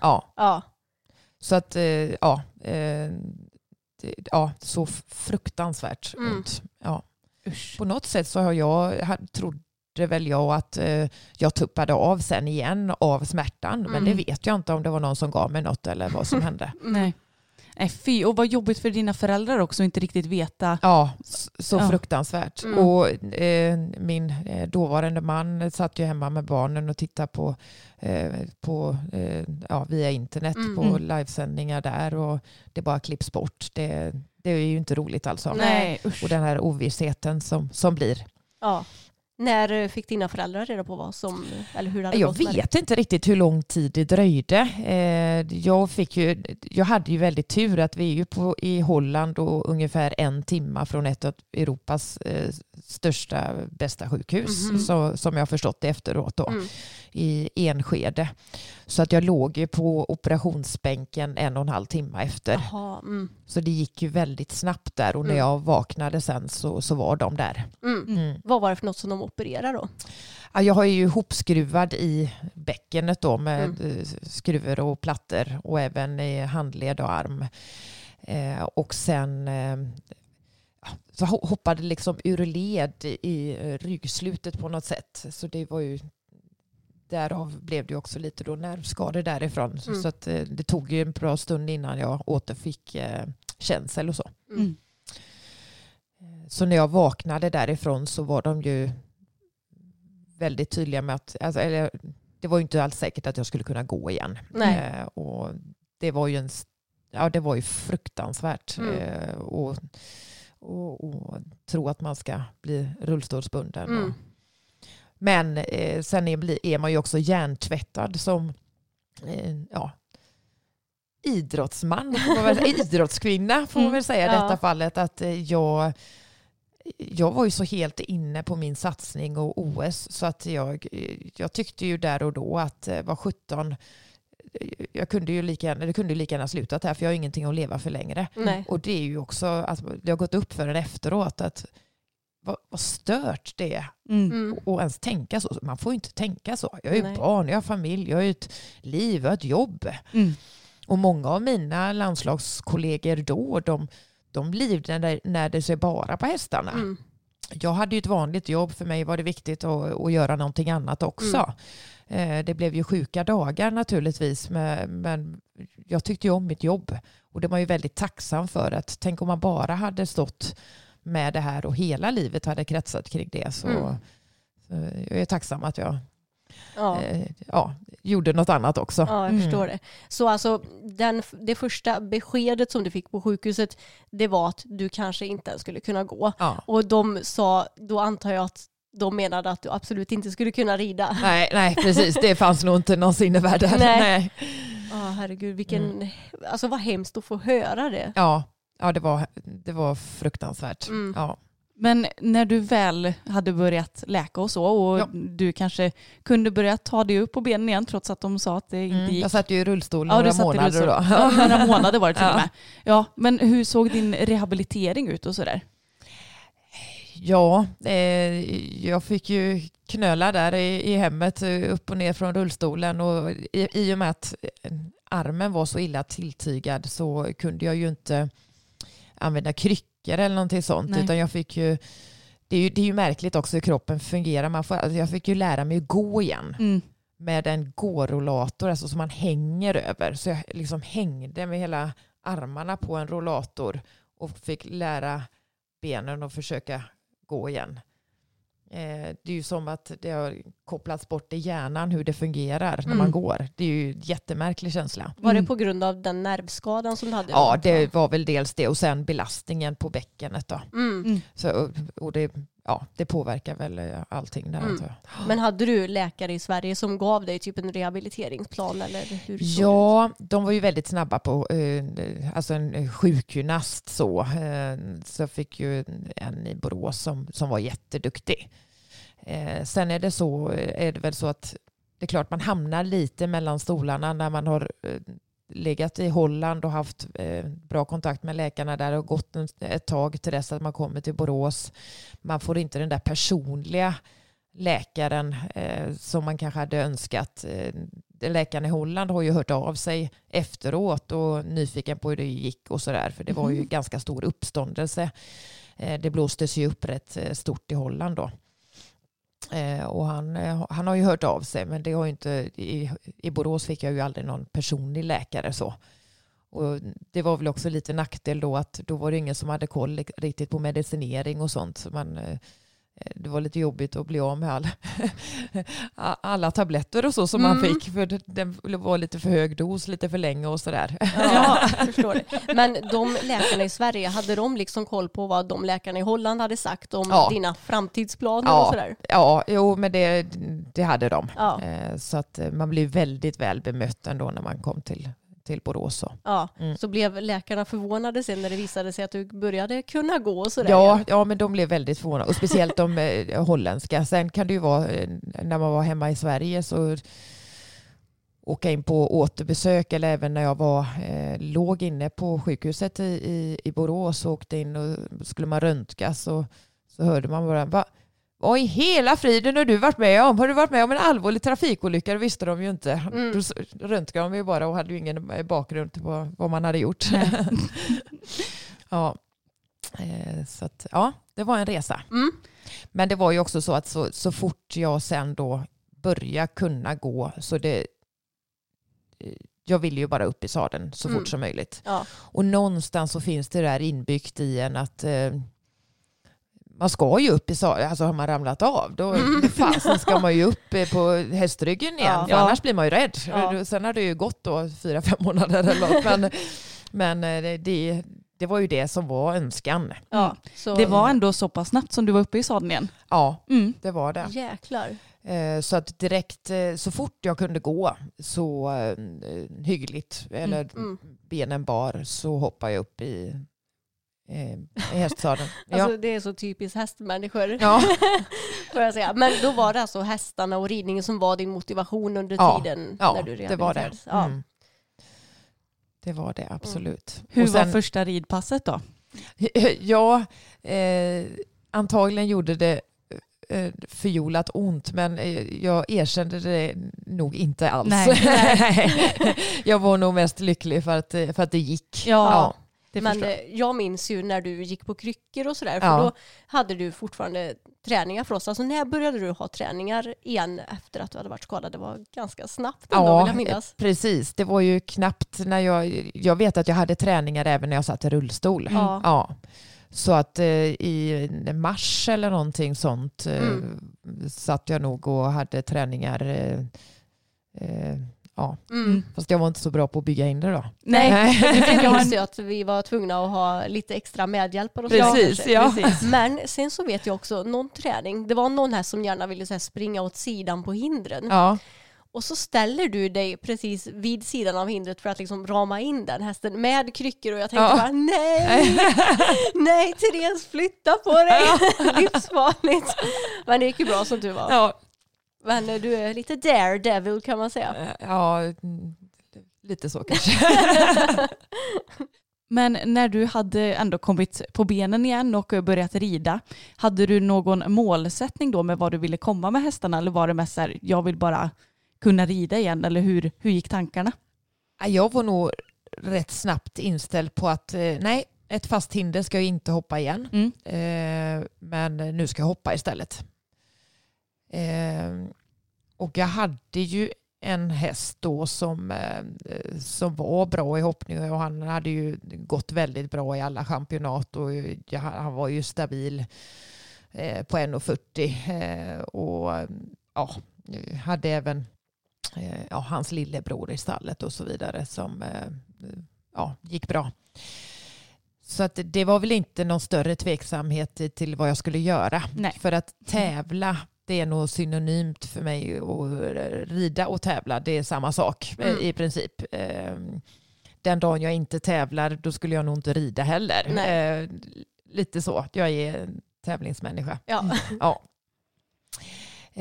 Ja, Ja. så att, eh, ja, eh, ja, så fruktansvärt Mm. ont. Ja. På något sätt så har jag, trodde väl jag att eh, jag tuppade av sen igen av smärtan, men Mm. det vet jag inte om det var någon som gav mig något eller vad som hände. Nej. Nej, fy. Och vad jobbigt för dina föräldrar också att inte riktigt veta. Ja, så Ja. fruktansvärt. Mm. Och eh, min eh, dåvarande man satt ju hemma med barnen och tittade på, eh, på eh, ja, via internet Mm. på Mm. livesändningar där och det bara klipps bort. Det, det är ju inte roligt alltså. Nej. usch. Och den här ovissheten som, som blir. ja. När eh, fick dina föräldrar reda på vad som, eller hur det hade Jag vet inte riktigt hur lång tid det dröjde. Eh, jag, fick ju, jag hade ju väldigt tur att vi är ju på, i Holland och ungefär en timma från ett av Europas eh, största, bästa sjukhus Mhm. så, som jag har förstått det efteråt då, Mm. I Enskede. Så att jag låg ju på operationsbänken en och en halv timme efter. Jaha, mm. Så det gick ju väldigt snabbt där och när Mm. jag vaknade sen så, så var de där. Mm. Mm. Vad var det för något som de opererade då? Ja, jag har ju ihopskruvad i bäckenet då med Mm. eh, skruvar och plattor och även i handled och arm. Eh, och sen eh, så ho- hoppade liksom ur led i eh, ryggslutet på något sätt. Så det var ju därav blev det också lite då nervskador därifrån. Mm. Så att, eh, det tog ju en bra stund innan jag återfick eh, känsel och så. Mm. Så när jag vaknade därifrån så var de ju väldigt tydliga med att, alltså, eller, det var ju inte alls säkert att jag skulle kunna gå igen. Nej. Eh, och det var ju en, ja det var ju fruktansvärt. Mm. Eh, och, och, och tro att man ska bli rullstolsbunden. Mm. Men eh, sen är, är man ju också hjärntvättad som eh, ja, idrottsman, får väl, idrottskvinna får man väl säga i Mm. Ja. detta fallet. Att eh, jag, jag var ju så helt inne på min satsning och OS så att jag, eh, jag tyckte ju där och då att eh, var 17 eh, jag kunde ju lika gärna, det kunde ju lika gärna slutat här för jag har ingenting att leva för längre. Nej. Och det är ju också, att det har gått upp för en efteråt att vad, vad stört det är Mm. Mm. och ens tänka så. Man får ju inte tänka så. Jag har ju Nej. barn, jag har familj, jag har ju ett liv, jag har ett jobb. Mm. Och många av mina landslagskollegor då, de, de livnärde när det sig bara på hästarna. Mm. Jag hade ju ett vanligt jobb, för mig var det viktigt att, att göra någonting annat också. Eh, Det blev ju sjuka dagar naturligtvis, men, men jag tyckte ju om mitt jobb. Och det var ju väldigt tacksam för att tänk om man bara hade stått med det här och hela livet hade kretsat kring det. Så, Mm. så jag är tacksam att jag Ja. eh, ja, gjorde något annat också. Ja, jag Mm. förstår det. Så alltså, den, det första beskedet som du fick på sjukhuset, det var att du kanske inte ens skulle kunna gå. Ja. Och de sa, då antar jag att de menade att du absolut inte skulle kunna rida. Nej, nej, precis. Det fanns nog inte någon sinnevärld där. Nej. Nej. Ja, herregud, vilken, Mm. alltså vad hemskt att få höra det. Ja, ja det, var, det var fruktansvärt. Mm. Ja. Men när du väl hade börjat läka och så och Ja. du kanske kunde börja ta dig upp på benen igen trots att de sa att det inte Mm. gick. Jag satt ju i rullstol Ja, du några i månader rullstol. då. Ja, några månader var det till och Ja. med. Ja, men hur såg din rehabilitering ut och sådär? Ja, eh, jag fick ju knöla där i, i hemmet upp och ner från rullstolen och i, i och med att armen var så illa tilltygad så kunde jag ju inte använda kryckor eller någonting sånt Nej. utan jag fick ju det är, ju, det är ju märkligt också hur kroppen fungerar. Man får, alltså jag fick ju lära mig att gå igen Mm. med en gårollator, alltså som man hänger över. Så jag liksom hängde med hela armarna på en rollator och fick lära benen att försöka gå igen. Eh, det är ju som att det har kopplats bort i hjärnan hur det fungerar när Mm. man går. Det är ju en jättemärklig känsla. Var Mm. det på grund av den nervskadan som du hade? Ja, det var väl dels det och sen belastningen på bäckenet då. Mm. Mm. Så, och- det, ja, det påverkar väl eh, allting där. Mm. Men hade du läkare i Sverige som gav dig typ en rehabiliteringsplan eller hur? Ja, de var ju väldigt snabba på, eh, alltså en sjukgymnast så. Eh, så fick ju en i Borås som, som var jätteduktig. Eh, sen är det så, är det väl så att det är klart man hamnar lite mellan stolarna när man har eh, legat i Holland och haft eh, bra kontakt med läkarna där och gått en, ett tag till dess att man kommer till Borås. Man får inte den där personliga läkaren eh, som man kanske hade önskat. Eh, läkaren i Holland har ju hört av sig efteråt och nyfiken på hur det gick och sådär. För det var ju Mhm. ganska stor uppståndelse. Eh, det blåstes ju upp rätt eh, stort i Holland då. Eh, och han, eh, han har ju hört av sig men det har ju inte, i, i Borås fick jag ju aldrig någon personlig läkare så. Och det var väl också lite nackdel då att då var det ingen som hade koll riktigt på medicinering och sånt. Så man, eh, det var lite jobbigt att bli av med all, alla tabletter och så som man Mm. fick. För det, var lite för hög dos, lite för länge och sådär. Ja, jag förstår det. Men de läkarna i Sverige, hade de liksom koll på vad de läkarna i Holland hade sagt om Ja. dina framtidsplaner Ja. och sådär? Ja, jo, men det, det hade de. Ja. Eh, Så att eh, man blev väldigt väl bemött ändå när man kom till, till Borås. Så. Ja, Mm. så blev läkarna förvånade sen när det visade sig att du började kunna gå och sådär. Ja, ja, men de blev väldigt förvånade. Och speciellt de eh, holländska. Sen kan det ju vara eh, när man var hemma i Sverige så åka in på återbesök eller även när jag var, eh, låg inne på sjukhuset i, i, i Borås och åkte in och skulle man röntgas så, så hörde man bara Va, vad i hela friden har du varit med om? Har du varit med om en allvarlig trafikolycka? Det visste de ju inte. Mm. Då röntgade de ju bara och hade ju ingen eh, bakgrund till vad, man hade gjort. ja. Eh, Så att, ja, det var en resa. Mm. Men det var ju också så att så, så fort jag sen då började kunna gå så det eh, jag ville ju bara upp i sadeln så Mm. fort som möjligt. Ja. Och någonstans så finns det där inbyggt i en att eh, man ska ju upp i sadeln, alltså har man ramlat av då Mm. fasen ska man ju upp eh, på hästryggen igen Ja. för annars blir man ju rädd. Ja. Sen har det ju gått då fyra, fem månader eller något. Men, men eh, det- det, det var ju det som var önskan. Ja, så, Det var ändå så pass snabbt som du var uppe i sadeln igen. Ja, Mm. det var det. Jäklar. Eh, Så att direkt, eh, så fort jag kunde gå så eh, hyggligt, eller Mm. benen bar, så hoppade jag upp i, eh, i hästsadeln. Alltså, ja. Det är så typiskt hästmänniskor. Ja. Får jag säga. Men då var det alltså hästarna och ridningen som var din motivation under Ja, tiden ja, när du det var det. Ja. Mm. Det var det, absolut. Hur Och sen- var första ridpasset då? Ja, eh, antagligen gjorde det eh, förjolat ont men eh, jag erkände det nog inte alls. Nej. jag var nog mest lycklig för att, eh, för att det gick. Ja, det Men jag. eh, jag minns ju när du gick på kryckor och sådär, för Ja. då hade du fortfarande träningar för oss. Alltså när började du ha träningar igen efter att du hade varit skadad? Det var ganska snabbt ändå vill jag minnas. precis. Det var ju knappt när jag... Jag vet att jag hade träningar även när jag satt i rullstol. Ja. Ja. Så att eh, i mars eller någonting sånt eh, Mm. satt jag nog och hade träningar. Eh, eh, ja. Mm. Fast jag var inte så bra på att bygga in det då. Nej, jag minns att vi var tvungna att ha lite extra medhjälpare och Precis, ja. Men sen så vet jag också någon träning, det var någon här som gärna ville så här springa åt sidan på hindren. Ja. Och så ställer du dig precis vid sidan av hindret för att liksom rama in den hästen med kryckor och jag tänkte Ja. bara nej, nej Therese flytta på dig, livsfarligt. Men det gick ju bra som tur var. Ja. Men eh, du är lite daredevil kan man säga. ja, mm, lite så kanske. Men när du hade ändå kommit på benen igen och börjat rida, hade du någon målsättning då med vad du ville komma med hästarna eller var det mest så här, jag vill bara kunna rida igen eller hur, hur gick tankarna? Ja, Jag var nog rätt snabbt inställd på att eh, nej, ett fast hinder ska jag inte hoppa igen. Mm. Eh, men nu ska jag hoppa istället. Eh, och jag hade ju en häst då som, eh, som var bra i hoppning och han hade ju gått väldigt bra i alla championat och jag, han var ju stabil eh, på 1,40 eh, och ja, hade även eh, ja, hans lillebror i stallet och så vidare som eh, ja, gick bra. Så att det var väl inte någon större tveksamhet till vad jag skulle göra. Nej. För att tävla, det är nog synonymt för mig. att rida och tävla, det är samma sak eh, Mm. i princip. Eh, Den dagen jag inte tävlar, då skulle jag nog inte rida heller. Nej. Eh, Lite så, jag är en tävlingsmänniska. Ja. Ja.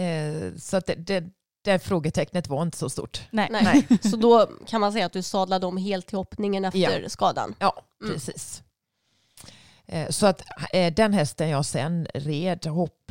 Eh, Så att det, det, det frågetecknet var inte så stort. Nej. Nej. Så då kan man säga att du sadlade om helt till hoppningen efter skadan. Ja, Mm. precis. Eh, Så att den hästen jag sen red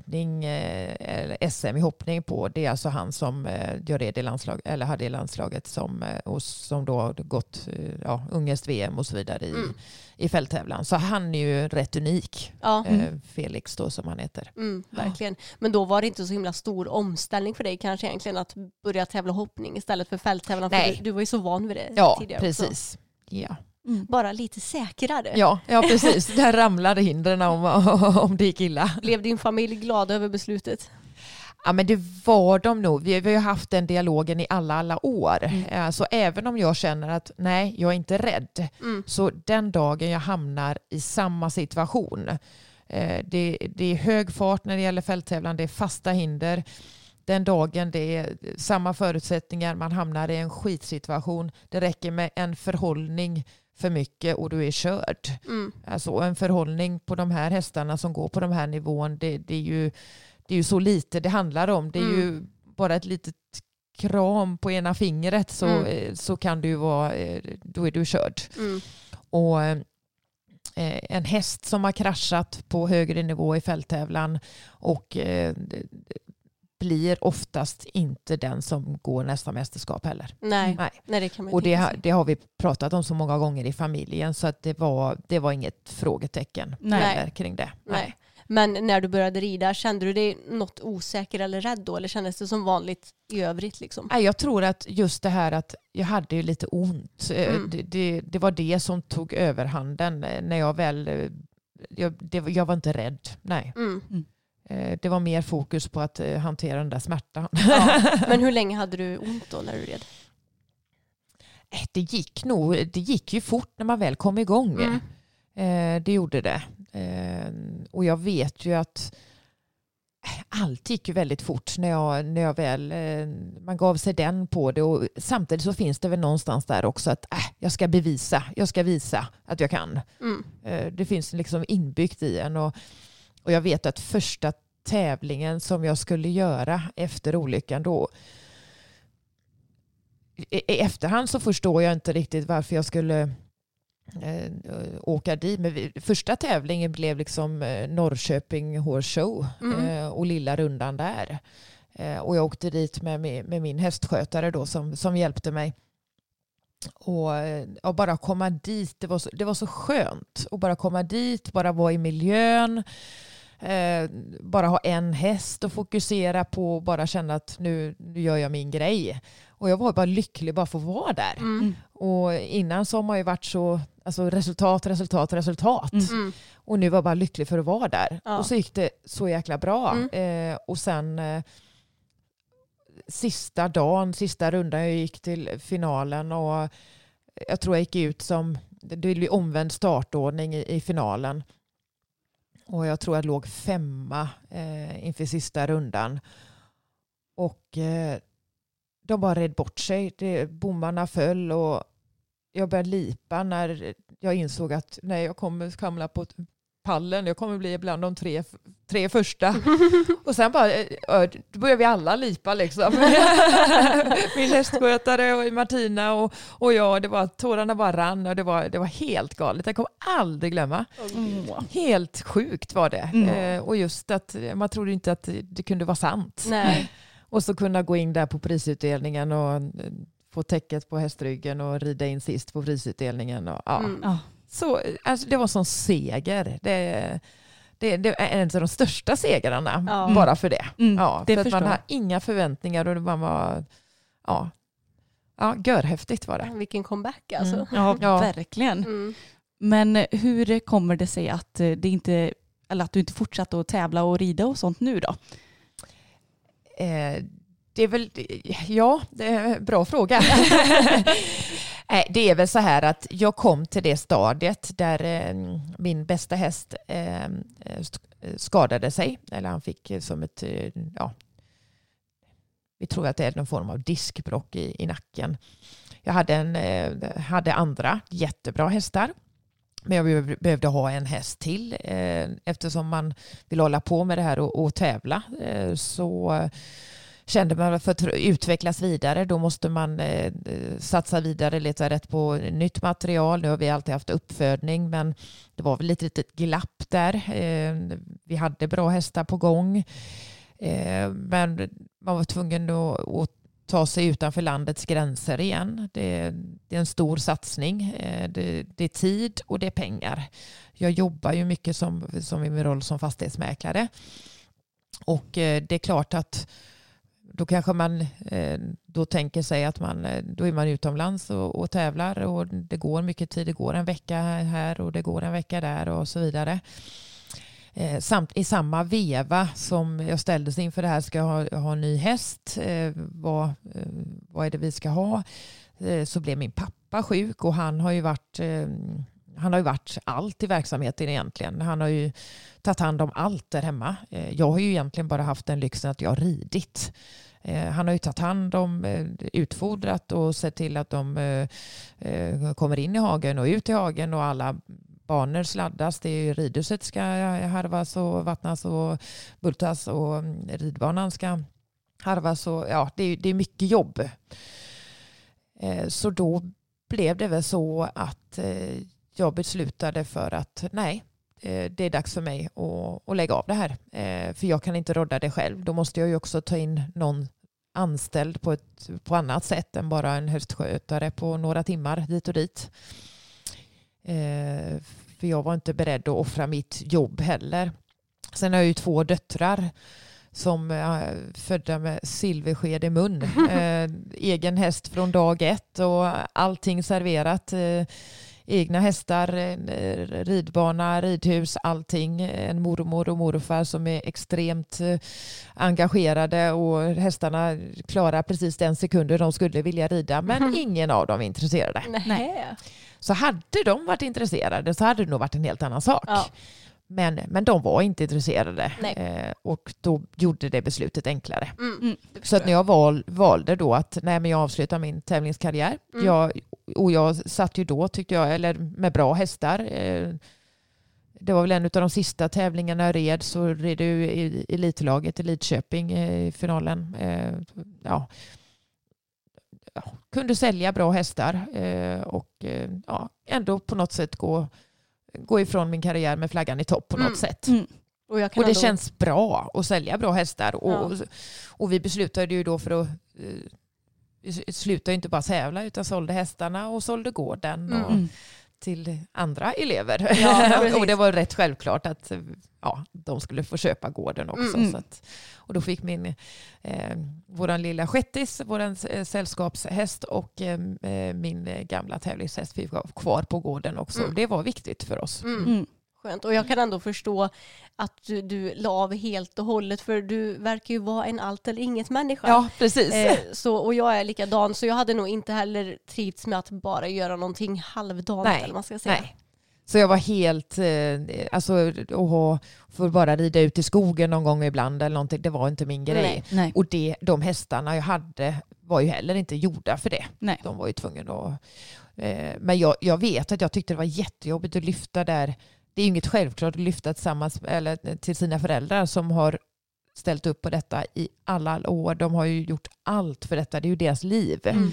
hoppning, eh, eller SM i hoppning på, det är alltså han som eh, jag red i landslag, eller hade i landslaget som, eh, och som då gått ja, Ungest-VM och så vidare i, Mm. i fälttävlan. Så han är ju rätt unik, Ja. eh, Felix då som han heter. Mm, verkligen. Men då var det inte så himla stor omställning för dig kanske egentligen att börja tävla hoppning istället för fälttävlan. För Nej. du, du var ju så van vid det Ja, tidigare också. precis. Ja. Mm. Bara lite säkrare. Ja, ja, precis. Där ramlade hindren om, om det gick illa. Blev din familj glad över beslutet? Ja, men det var de nog. Vi, vi har ju haft den dialogen i alla, alla år. Mm. Eh, Så även om jag känner att nej, jag är inte rädd, Mm. så den dagen jag hamnar i samma situation, eh, det, det är hög fart när det gäller fälttävlan, det är fasta hinder, den dagen det är samma förutsättningar, man hamnar i en skitsituation, det räcker med en förhållning för mycket och du är körd. Mm. Alltså en förhållning på de här hästarna som går på de här nivån, det, det, är, ju, det är ju så lite det handlar om. Det är Mm. ju bara ett litet kram på ena fingret så, Mm. eh, så kan du vara, eh, då är du körd. Mm. Och eh, en häst som har kraschat på högre nivå i fälttävlan och blir oftast inte den som går nästa mästerskap heller. Nej. Nej. Nej, det kan man Och det, det har vi pratat om så många gånger i familjen så att det var, det var inget frågetecken Nej. kring det. Nej. Men när du började rida, kände du dig något osäker eller rädd då? Eller kändes det som vanligt i övrigt? Liksom? Nej, Jag tror att just det här att jag hade ju lite ont, eh, Mm. det, det, det var det som tog överhanden eh, när jag väl, eh, jag, det, var- jag var inte rädd, nej. Mm. Eh, Det var mer fokus på att eh, hantera den där smärtan. Ja. Men hur länge hade du ont då när du red? Eh, Det gick nog, det gick ju fort när man väl kom igång. Mm. Det gjorde det. Och jag vet ju att allt gick ju väldigt fort när jag, när jag väl, man gav sig den på det och samtidigt så finns det väl någonstans där också att äh, jag ska bevisa, jag ska visa att jag kan. Mm. Det finns liksom inbyggt i en och, och jag vet att första tävlingen som jag skulle göra efter olyckan då i efterhand så förstår jag inte riktigt varför jag skulle eh, åka dit. Men vi, första tävlingen blev liksom eh, Norrköping Horse Show Mm. eh, och lilla rundan där. Eh, och jag åkte dit med, med, med min hästskötare då som, som hjälpte mig. Och, eh, och bara komma dit, det var, så, det var så skönt. att bara komma dit, bara vara i miljön. Eh, bara ha en häst och fokusera på och bara känna att nu, nu gör jag min grej. Och jag var bara lycklig bara för att vara där. Mm. Och innan så har man ju varit så, alltså resultat, resultat, resultat. Mm. Mm. Och nu var jag bara lycklig för att vara där. Ja. Och så gick det så jäkla bra. Mm. Eh, och sen eh, sista dagen, sista rundan, jag gick till finalen och jag tror jag gick ut som, det blir omvänd startordning i, i finalen. Och jag tror jag låg femma eh, inför sista rundan. Och eh, de bara red bort sig. Det, bommarna föll och jag började lipa när jag insåg att nej, jag kommer hamna på pallen. Jag kommer bli bland de tre, tre första. Och sen bara, eh, då började vi alla lipa liksom. Min hästskötare och Martina och, och jag. Det var, tårarna bara rann och det var, det var helt galet. Jag kommer aldrig glömma. Åh. Helt sjukt var det. Mm. Eh, och just att man trodde inte att det kunde vara sant. Nej. Och så kunna gå in där på prisutdelningen och eh, få täcket på hästryggen och rida in sist på prisutdelningen. Och, ja. Mm. Så, alltså, det var en sån seger. Det, det, det är en av de största segrarna Ja. bara för det. Mm, Ja, det för att man har inga förväntningar och man var, ja, ja görhäftigt var det. Vilken comeback alltså. Mm. Ja, Ja. verkligen. Mm. Men hur kommer det sig att, det inte, eller att du inte fortsatte att tävla och rida och sånt nu då? Eh, det är väl, ja, det är en bra fråga. Nej, det är väl så här att jag kom till det stadiet där eh, min bästa häst eh, skadade sig. Eller han fick som ett, eh, ja, vi tror att det är någon form av diskbrock i, i nacken. Jag hade, en, eh, hade andra jättebra hästar. Men jag behövde ha en häst till eh, eftersom man vill hålla på med det här och, och tävla. Eh, så eh, kände man för att utvecklas vidare då måste man eh, satsa vidare, leta rätt på nytt material. Nu har vi alltid haft uppfödning men det var väl lite litet glapp där. Eh, vi hade bra hästar på gång eh, men man var tvungen att, att ta sig utanför landets gränser igen. Det, det är en stor satsning. Eh, Det, det är tid och det är pengar. Jag jobbar ju mycket som, som i min roll som fastighetsmäklare. Och eh, det är klart att då kanske man eh, då tänker sig att man, eh, då är man utomlands och, och tävlar och det går mycket tid. Det går en vecka här och det går en vecka där och så vidare. Eh, samt i samma veva som jag ställdes inför det här, ska jag ha, ha en ny häst? Eh, vad, eh, vad är det vi ska ha? Eh, så blev min pappa sjuk och han har ju varit eh, han har ju varit allt i verksamheten egentligen. Han har ju tagit hand om allt där hemma. Eh, jag har ju egentligen bara haft den lyxen att jag har ridit. Eh, han har ju tagit hand om, eh, utfodrat och sett till att de kommer in i hagen och ut i hagen och alla banor sladdas. Det är ridhuset ska harvas och vattnas och bultas och mm, ridbanan ska harvas. Och, ja, det, är, det är mycket jobb. Så då blev det väl så att jag beslutade för att nej, det är dags för mig att, att lägga av det här. För jag kan inte rodda det själv. Då måste jag ju också ta in någon anställd på ett på annat sätt än bara en höstskötare på några timmar dit och dit. Eh, för jag var inte beredd att offra mitt jobb heller. Sen har jag ju två döttrar som är födda med silversked i mun. Eh, egen häst från dag ett och allting serverat. Eh, egna hästar, ridbana, ridhus, allting. En mormor och morfar som är extremt eh, engagerade och hästarna klarar precis den sekunden de skulle vilja rida men mm. ingen av dem är intresserade. Nej. Så hade de varit intresserade så hade det nog varit en helt annan sak. Ja. Men, men de var inte intresserade eh, och då gjorde det beslutet enklare. Mm. Mm. Så att när jag val, valde då att nej, men jag avslutar min tävlingskarriär. Mm. Jag, och jag satt ju då, tyckte jag, eller med bra hästar. Eh, det var väl en av de sista tävlingarna jag red så red du i elitlaget i Lidköping eh, i finalen. Eh, ja. Kunde sälja bra hästar eh, och eh, ja, ändå på något sätt gå gå ifrån min karriär med flaggan i topp på något mm. sätt. Mm. Och, och, det ändå... känns bra att sälja bra hästar. Och, ja. och vi beslutade ju då för att uh, vi slutade inte bara tävla utan sålde hästarna och sålde gården. Och, mm till andra elever. Ja, och det var rätt självklart att ja, de skulle få köpa gården också. Mm. Så att, och då fick min, eh, våran lilla shettis, våran eh, sällskapshäst och eh, min gamla tävlingshäst fick vara kvar på gården också. Mm. Det var viktigt för oss. Mm. mm. Skönt. Och jag kan ändå förstå att du, du la av helt och hållet för du verkar ju vara en allt eller inget människa. Ja, precis. Eh, så, och jag är likadan så jag hade nog inte heller trivts med att bara göra någonting halvdant. Nej, eller man ska säga. nej. Så jag var helt, eh, alltså att få bara rida ut i skogen någon gång ibland eller någonting, det var inte min grej. Nej, nej. Och det, de hästarna jag hade var ju heller inte gjorda för det. Nej. De var ju tvungna att... Eh, men jag, jag vet att jag tyckte det var jättejobbigt att lyfta där det är inget självklart att lyfta tillsammans eller till sina föräldrar som har ställt upp på detta i alla år. De har ju gjort allt för detta. Det är ju deras liv. Mm.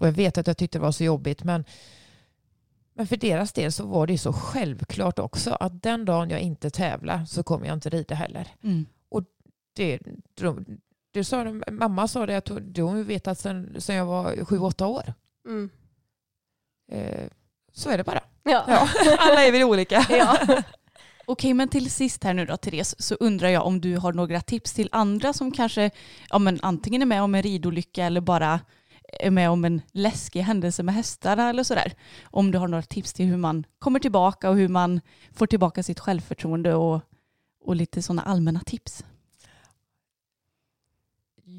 Och jag vet att jag tyckte det var så jobbigt. Men, men för deras del så var det så självklart också att den dagen jag inte tävlar så kommer jag inte rida heller. Mm. Och det, de, det sa de, mamma sa det att hon vetat sedan, sedan jag var sju, åtta år. Mm. Eh, så är det bara. Ja. ja. Alla är vi olika. Ja. Okej, men till sist här nu då Therese, så undrar jag om du har några tips till andra som kanske ja, men antingen är med om en ridolycka eller bara är med om en läskig händelse med hästarna eller sådär. Om du har några tips till hur man kommer tillbaka och hur man får tillbaka sitt självförtroende och, och lite sådana allmänna tips.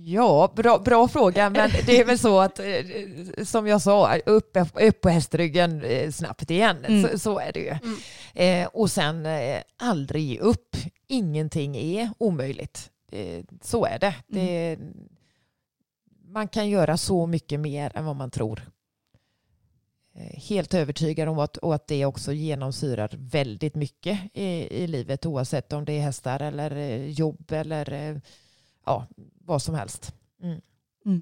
Ja, bra, bra fråga, men det är väl så att eh, som jag sa, upp, upp på hästryggen eh, snabbt igen. Mm. Så, så, är det ju. Mm. Eh, och sen eh, aldrig ge upp. Ingenting är omöjligt. Eh, så är det. det. Man kan göra så mycket mer än vad man tror. Eh, helt övertygad om att, och att det också genomsyrar väldigt mycket i, i livet oavsett om det är hästar eller jobb eller ja, vad som helst. Mm. Mm.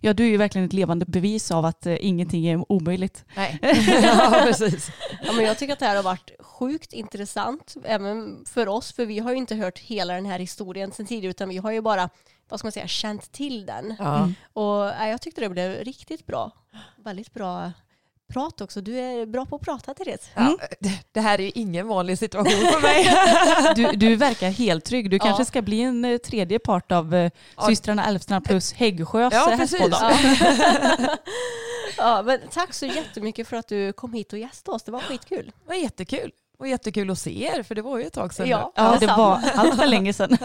Ja, du är ju verkligen ett levande bevis av att eh, ingenting är omöjligt. Nej, ja, precis. ja, men jag tycker att det här har varit sjukt intressant, även för oss, för vi har ju inte hört hela den här historien sedan tidigare, utan vi har ju bara vad ska man säga, känt till den. Ja. Mm. Och äh, jag tyckte det blev riktigt bra. Väldigt bra prat också. Du är bra på att prata Therese. Mm. Ja, det här är ju ingen vanlig situation för mig. du, du verkar helt trygg. Du ja. kanske ska bli en eh, tredje part av eh, ja. systrarna Älvstrand plus Häggsjös ja, hästpodd. Ja. ja, men tack så jättemycket för att du kom hit och gästade oss. Det var skitkul. Det var jättekul. Och jättekul att se er, för det var ju ett tag sedan. Ja, ja det var allt för länge sedan.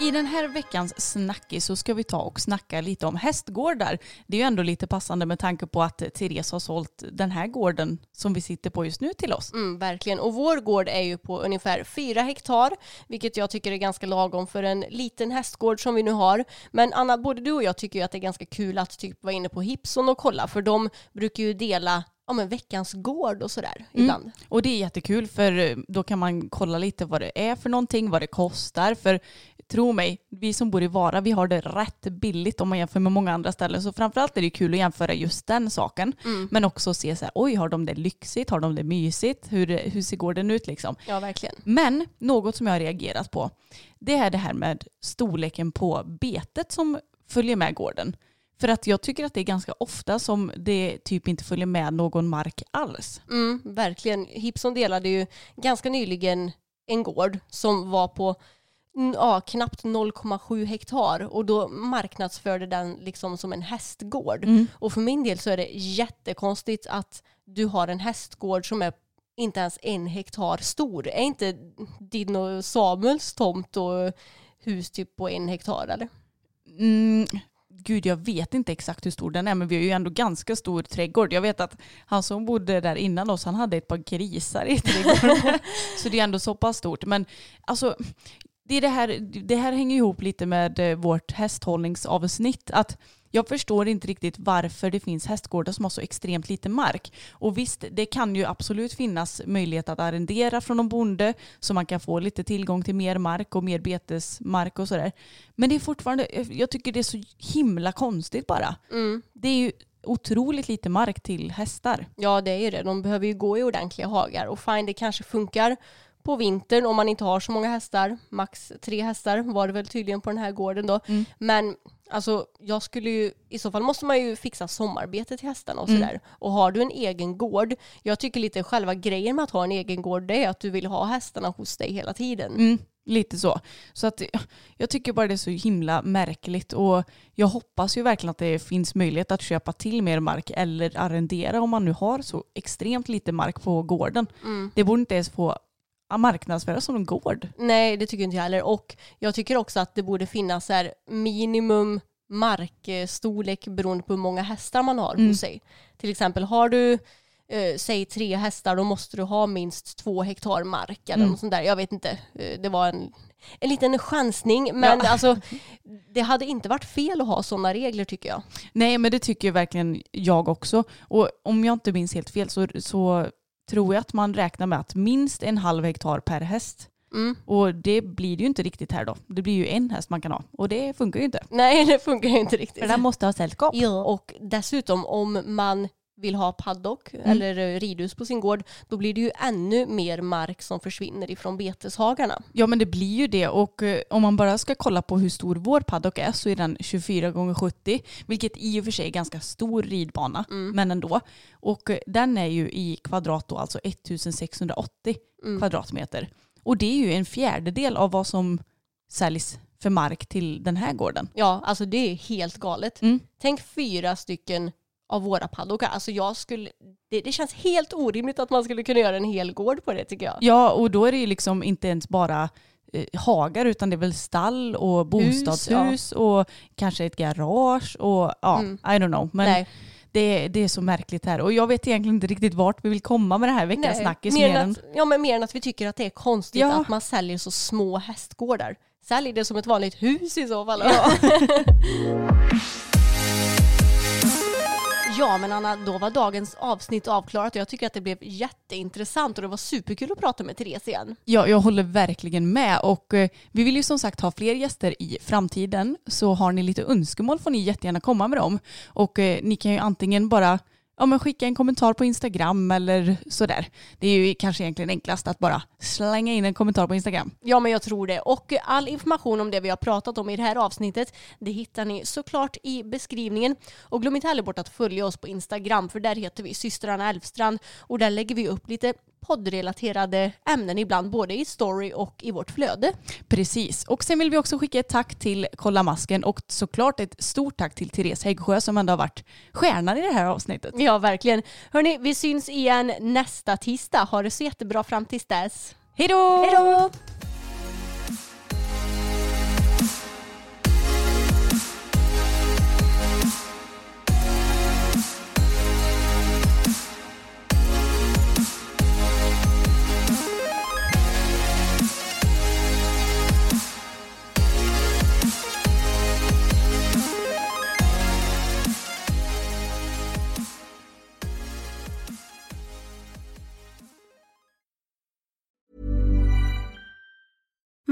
I den här veckans snackis så ska vi ta och snacka lite om hästgårdar. Det är ju ändå lite passande med tanke på att Therese har sålt den här gården som vi sitter på just nu till oss. Mm, verkligen. Och vår gård är ju på ungefär fyra hektar, vilket jag tycker är ganska lagom för en liten hästgård som vi nu har. Men Anna, både du och jag tycker ju att det är ganska kul att typ vara inne på Hipson och kolla, för de brukar ju dela ja, men veckans gård och sådär ibland. Mm. Och det är jättekul för då kan man kolla lite vad det är för någonting, vad det kostar. För tro mig, vi som bor i Vara, vi har det rätt billigt om man jämför med många andra ställen. Så framförallt är det kul att jämföra just den saken. Mm. Men också se så här, oj har de det lyxigt, har de det mysigt, hur, hur ser gården ut liksom. Ja, verkligen. Men något som jag har reagerat på, det är det här med storleken på betet som följer med gården. För att jag tycker att det är ganska ofta som det typ inte följer med någon mark alls. Mm, verkligen. Hipson delade ju ganska nyligen en gård som var på ja, knappt 0,7 hektar och då marknadsförde den liksom som en hästgård. Mm. Och för min del så är det jättekonstigt att du har en hästgård som är inte ens en hektar stor. Är inte din och Samuels tomt och hus typ på en hektar eller? Mm, gud jag vet inte exakt hur stor den är men vi har ju ändå ganska stor trädgård. Jag vet att han som bodde där innan oss han hade ett par grisar i trädgården. så det är ändå så pass stort. Men alltså det, är det, här, det här hänger ihop lite med eh, vårt hästhållningsavsnitt. Att jag förstår inte riktigt varför det finns hästgårdar som har så extremt lite mark. Och visst, det kan ju absolut finnas möjlighet att arrendera från någon bonde så man kan få lite tillgång till mer mark och mer betesmark och sådär. Men det är fortfarande, jag tycker det är så himla konstigt bara. Mm. Det är ju otroligt lite mark till hästar. Ja det är ju det. De behöver ju gå i ordentliga hagar och fine det kanske funkar på vintern om man inte har så många hästar. Max tre hästar var det väl tydligen på den här gården då. Mm. Men alltså jag skulle ju, i så fall måste man ju fixa sommarbete till hästarna och Mm. sådär. Och har du en egen gård, jag tycker lite själva grejen med att ha en egen gård det är att du vill ha hästarna hos dig hela tiden. Mm, lite så. Så att jag tycker bara det är så himla märkligt och jag hoppas ju verkligen att det finns möjlighet att köpa till mer mark eller arrendera om man nu har så extremt lite mark på gården. Mm. Det borde inte ens få marknadsföras som en gård. Nej, det tycker inte jag heller. Och jag tycker också att det borde finnas så här minimum markstorlek beroende på hur många hästar man har Mm. hos sig. Till exempel har du eh, säg tre hästar då måste du ha minst två hektar mark eller Mm. något sånt där. Jag vet inte. Eh, det var en, en liten chansning men Ja. alltså det hade inte varit fel att ha sådana regler tycker jag. Nej men det tycker verkligen jag också. Och om jag inte minns helt fel så, så tror jag att man räknar med att minst en halv hektar per häst. Mm. Och det blir det ju inte riktigt här då. Det blir ju en häst man kan ha. Och det funkar ju inte. Nej, det funkar ju inte riktigt. För den måste ha sällskap. Ja. Och dessutom om man vill ha paddock Mm. eller eh, ridhus på sin gård, då blir det ju ännu mer mark som försvinner ifrån beteshagarna. Ja men det blir ju det och eh, om man bara ska kolla på hur stor vår paddock är så är den 24 gånger 70 vilket i och för sig är ganska stor ridbana Mm. men ändå. Och eh, den är ju i kvadrat då alltså 1680 Mm. kvadratmeter. Och det är ju en fjärdedel av vad som säljs för mark till den här gården. Ja, alltså det är helt galet. Mm. Tänk fyra stycken av våra paddockar. Alltså jag skulle, det, det känns helt orimligt att man skulle kunna göra en hel gård på det tycker jag. Ja och då är det ju liksom inte ens bara eh, hagar utan det är väl stall och bostadshus och kanske ett garage och ja, Mm. I don't know. Men Nej, Det, det är så märkligt här och jag vet egentligen inte riktigt vart vi vill komma med det här veckans nej. snackis. Mer, än att, ja, men mer än att vi tycker att det är konstigt Ja. att man säljer så små hästgårdar. Sälj det som ett vanligt hus i så fall. Ja men Anna, då var dagens avsnitt avklarat och jag tycker att det blev jätteintressant och det var superkul att prata med Therese igen. ja, jag håller verkligen med och eh, vi vill ju som sagt ha fler gäster i framtiden så har ni lite önskemål får ni jättegärna komma med dem och eh, ni kan ju antingen bara ja, men skicka en kommentar på Instagram eller sådär. Det är ju kanske egentligen enklast att bara slänga in en kommentar på Instagram. Ja men jag tror det. Och all information om det vi har pratat om i det här avsnittet det hittar ni såklart i beskrivningen. Och glöm inte heller bort att följa oss på Instagram för där heter vi systrarna Elfstrand och där lägger vi upp lite poddrelaterade ämnen ibland både i story och i vårt flöde. Precis. Och sen vill vi också skicka ett tack till Kolla Masken och såklart ett stort tack till Therese Häggsjö som ändå har varit stjärnan i det här avsnittet. Ja verkligen. Hörni, vi syns igen nästa tisdag. Ha det så jättebra fram tills dess. Hej då! Hej då!